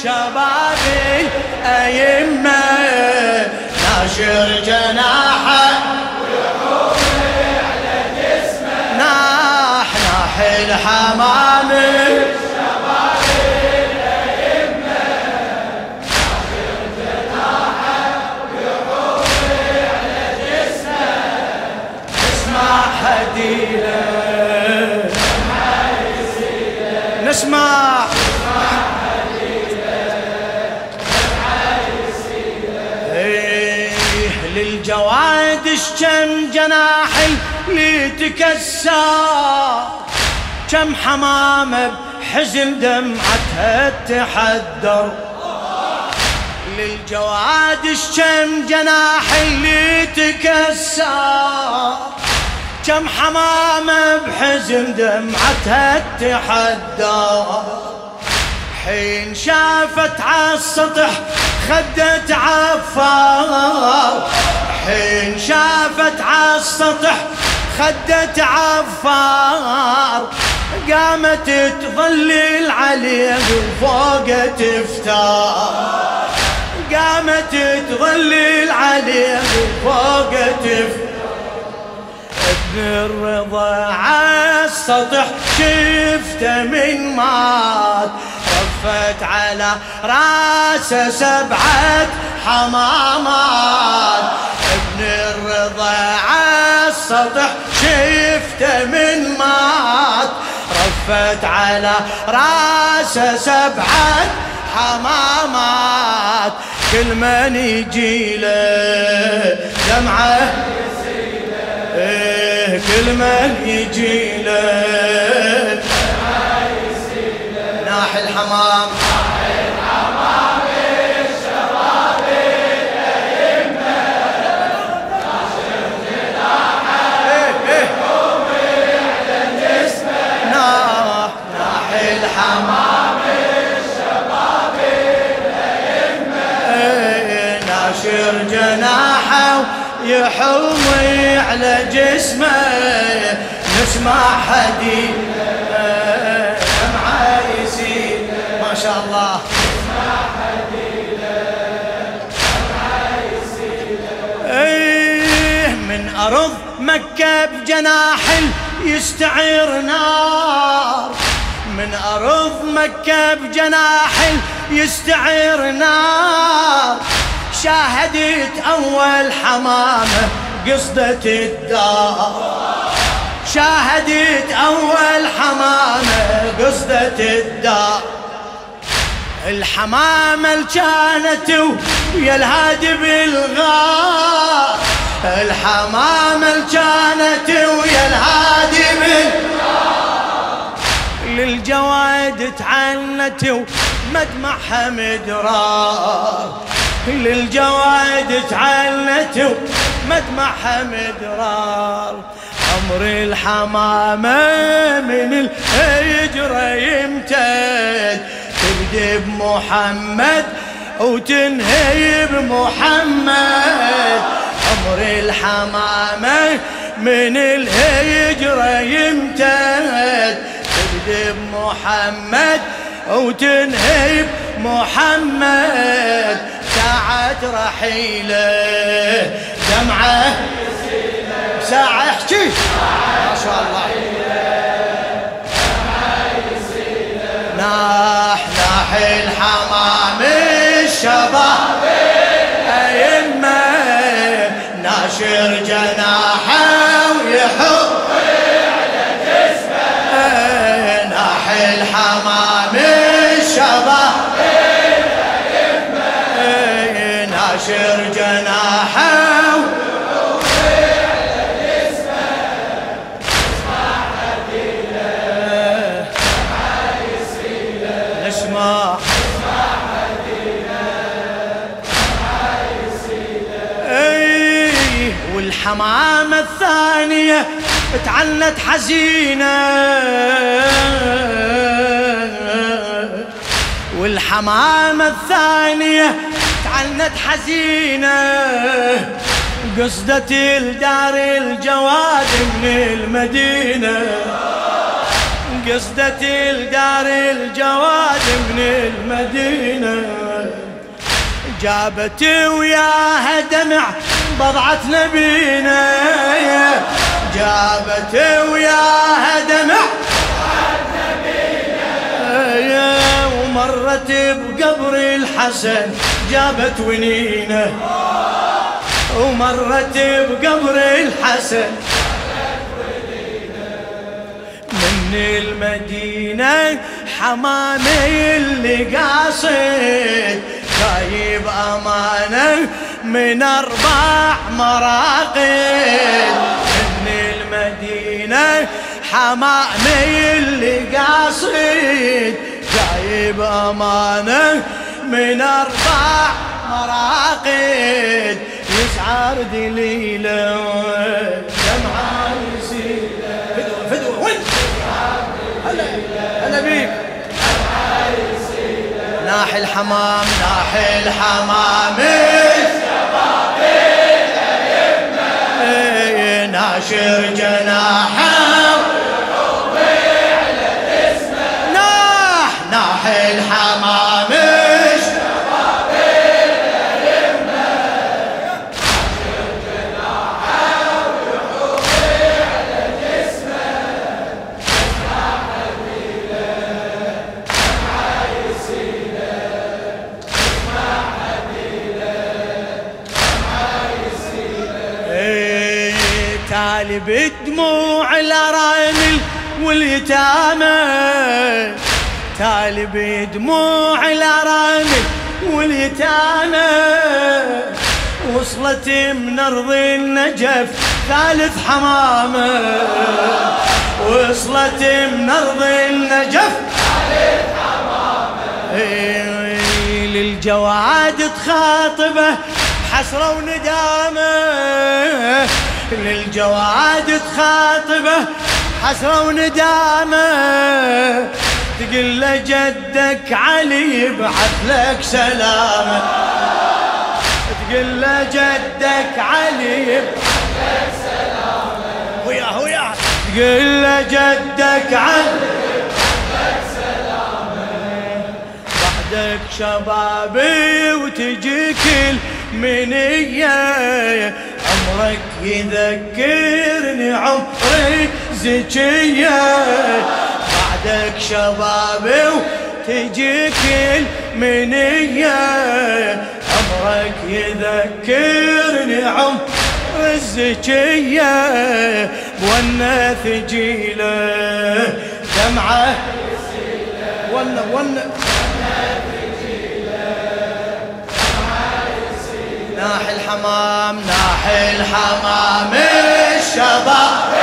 الشباب الأئمة ناشر جناحه ناح ناح الحمام للجواد جناح اللي تكسر كم حمامة بحزن دمعتها تحدر للجواد جناح اللي تكسر كم حمامة بحزن دمعتها تحدر حين شافت عالسطح خدت عفار. حين شافت عالسطح خدت عفار. قامت تظلل عليه وفوق تفتار. قامت تظلل عليه وفوق تفتار. ابن الرضا عالسطح شفته من مات. رفت على رأسه سبعة حمامات. ابن الرضا عالسطح شفته من مات. رفت على راسه سبعة حمامات. كل من يجي له دمعة. إيه كل من يجي له ناح الحمام. ناح الحمام إيه، ناشر جناحه يحومي على جسمه. نسمع حديث دمعه يسيل ما شاء الله. إيه من أرض مكة بجناح يستعير نار من أرض مكة بجناح يستعير نار شاهدت أول حمامة قصدة الدار. شاهدت أول حمامة قصدة الدار. الحمامة كانت ويا الهادي بالغار. الحمامة كانت ويا الهادي بالغار للجواد تعنت ومدمعها مدرار للجواد تعنت ومدمعها مدرار عمر الحمامة من الهجرة يمتد. تبدي بمحمد وتنهي بمحمد. عمر الحمامة من الهجرة يمتد. تبدي بمحمد وتنهي بمحمد ساعة رحيلة دمعة. ساعة احكي ما شاء الله. ناح ناح الحمام الشباب أيمة ناشر جناحه والحمامة الثانية تعنت حزينة. والحمامة الثانية تعنت حزينة. قصدت الدار الجواد من المدينة. قصدت الدار الجواد من المدينة. جابت وياها دمع بضعة نبينا جابت وياها دمع ومرت بقبر الحسن جابت ونينه. ومرت بقبر الحسن من المدينة حمامي اللي قاصد جايب أمانة من أربع مراقد من المدينة حمامي اللي قاصد جايب أمانة من أربع مراقد يسعر دليله دمعة فدوة فدوة وين؟ هلا هلا بيك. ناحي الحمام ناحي الحمام إيه، ناشر جناحه الارامل واليتامى. تالي بدموع الارامل واليتامى. وصلت من أرض النجف ثالث حمامة. وصلت من أرض النجف ثالث حمامه للجواد تخاطبه حسره وندامة. للجواد تخاطبه حسرة وندامة. تقول له جدك علي يبعث لك سلامة. تقول له جدك علي يبعث لك سلامة. وياه وياه تقول له جدك علي بعدك شبابي وتجي منيه عمرك يذكرني عمري زكية. بعدك شبابي وتجيك المنية عمرك يذكرني عمر الزكية وأنا ثجيله دمعة. ونا ونا ناحي الحمام ناحي الحمام الشباب.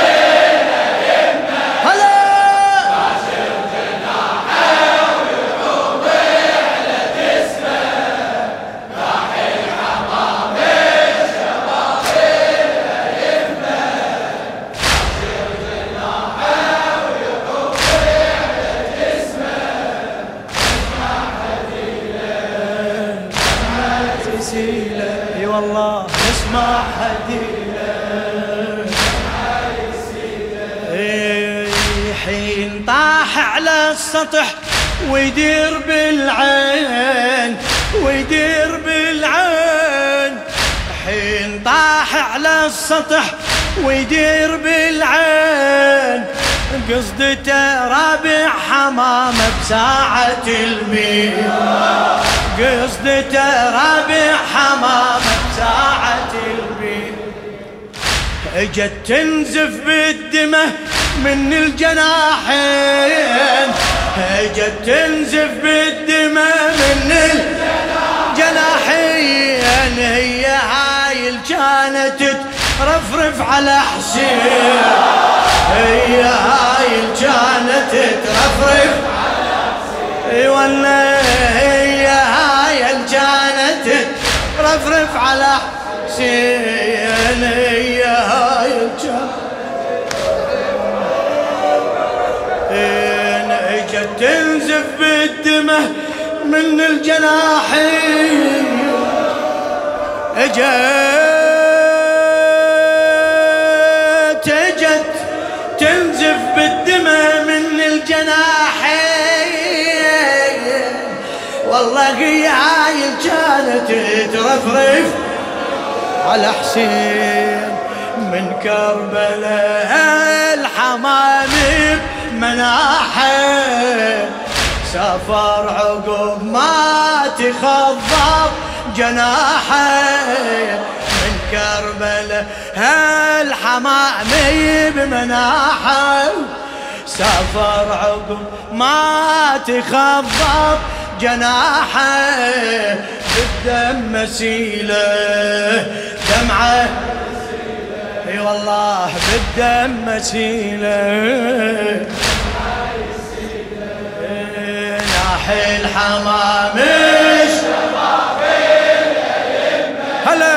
السطح ويدير بالعين ويدير بالعين. حين طاح على السطح ويدير بالعين. قصدته رابع حمامه بساعة الميل قصدته رابع حمامه ساعة البيت اجت تنزف بالدمه من الجناحين. اجت تنزف بالدمه من الجناحين هي هاي كانت ترفرف على حسين هي هاي كانت ترفرف. على حسين هي هاي كانت رفرف على حسين تنزف بالدمه من الجناحين. اجت اجت تنزف بالدمه من الجناحين. والله الرقيايل كانت ترفرف على حسين من كربلاء الحمام مناحه سافر عقب ما تخضب جناحه من كربلاء الحمام بمناحه سافر عقب ما تخضب جناحه بالدم مسيله دمعه اي والله بالدم مسيله الحمامش هلا.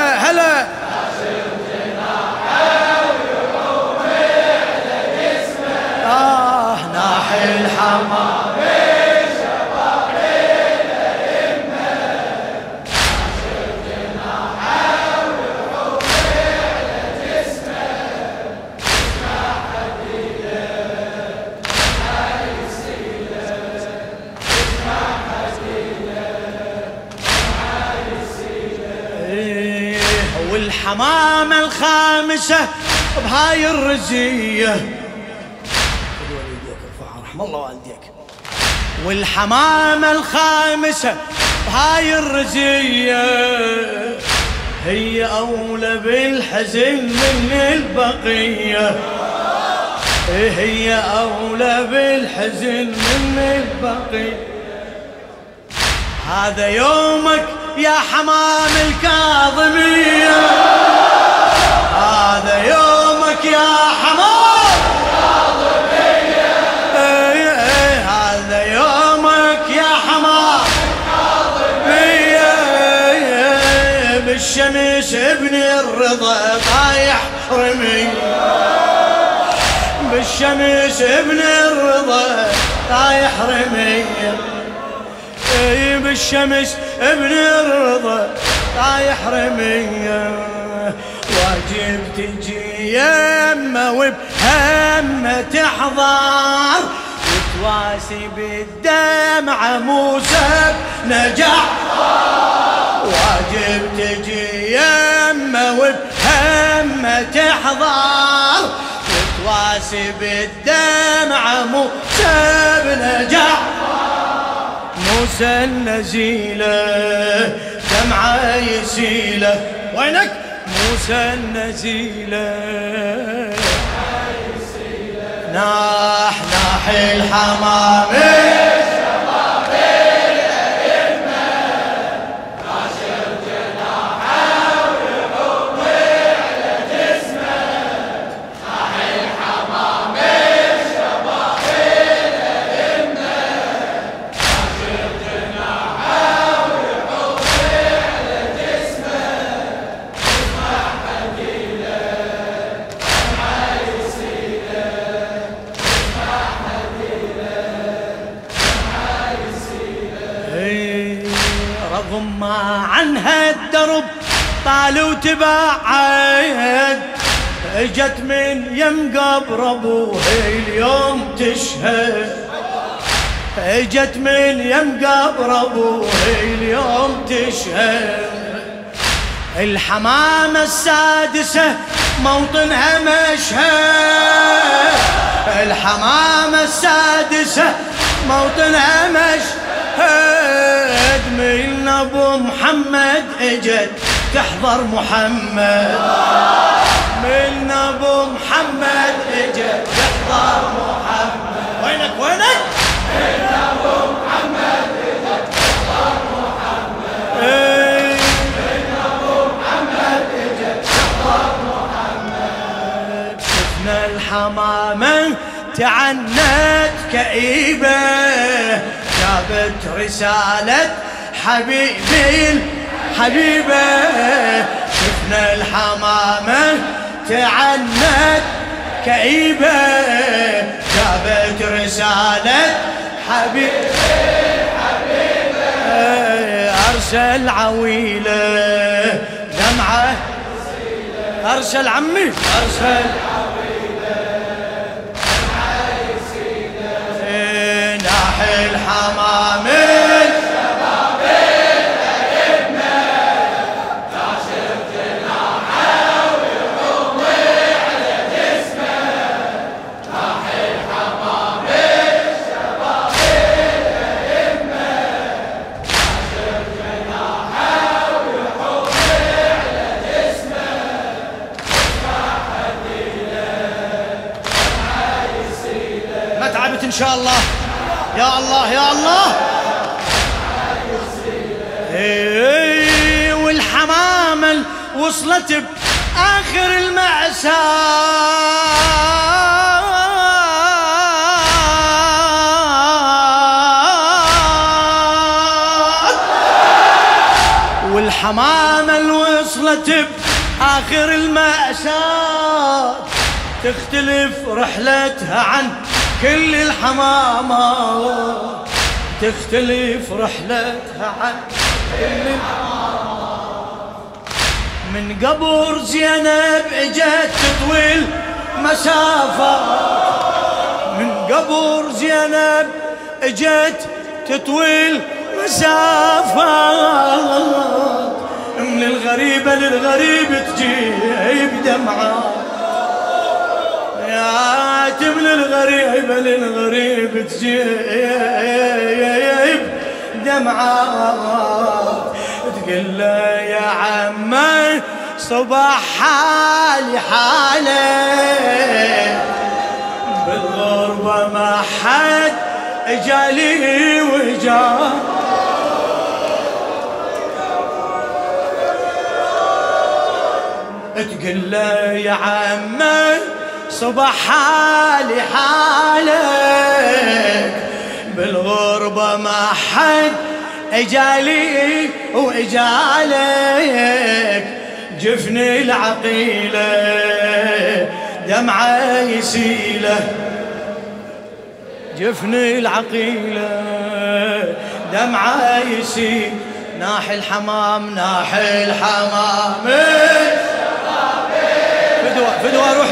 والحمامة الخامسة بهاي الرزية رحم الله والديك. والحمامة الخامسة بهاي الرزية هي أولى بالحزن من البقية. هي أولى بالحزن من البقية. هذا يومك يا حمام الكاظمية. هذا يومك يا حمام الكاظمية. إيه إيه هذا يومك يا حمام الكاظمية. بالشمس ابن الرضا طايح رمي. بالشمس ابن الرضا طايح رمي. بالشمس ابن الرضا طايح رمية واجب تجي يمه وبهمه تحضر. وتواسي بالدمعة موسى نجح واجب تجي يمه وبهمه تحضر. وتواسي بالدمعة موسى بنجح موسى النزيلة دمعة يسيلة. وينك؟ موسى النزيلة. ناح ناح الحمامة ما عنها الدرب طال وتبعد إجت من يم قبر ابوها اليوم تشهد. إجت من يم قبر ابوها اليوم تشهد. الحمامة السادسة موطنها مشهد. الحمامة السادسة موطنها مشهد. من أبو محمد إجت تحضر محمد. من أبو محمد إجت تحضر محمد. وينك وينك؟ من أبو محمد إجت تحضر محمد. إيه. شفنا الحمامة تعنت كئيبة جابت رسالة حبيبي الحبيبة شفنا الحمامة تعنت كئيبة جابت رسالة حبيبي أرسل عويلة دمعة أرسل عمي أرسل ناحي الحمام وصلت بآخر المأساة. والحمامة وصلت بآخر المأساة. تختلف رحلتها عن كل الحمامات تختلف رحلتها عن كل الحمامات من قبر زينب اجت تطويل مسافة. من قبر زينب اجت تطويل مسافة. من الغريبة للغريب تجيب دمعة. يا تمل الغريبة للغريب تجيب دمعة. تقول له يا عمي صباح حالي حالي بالغربة ما حد أجالي وجا. تقول له يا عمي صبح حالي حالك. بالغربة ما حد إجالي وإجالك جفني العقيلة دمعة يسيلة. جفني العقيلة دمعة يسيل. ناحي الحمام ناحي الحمام. فدوى فدوى روح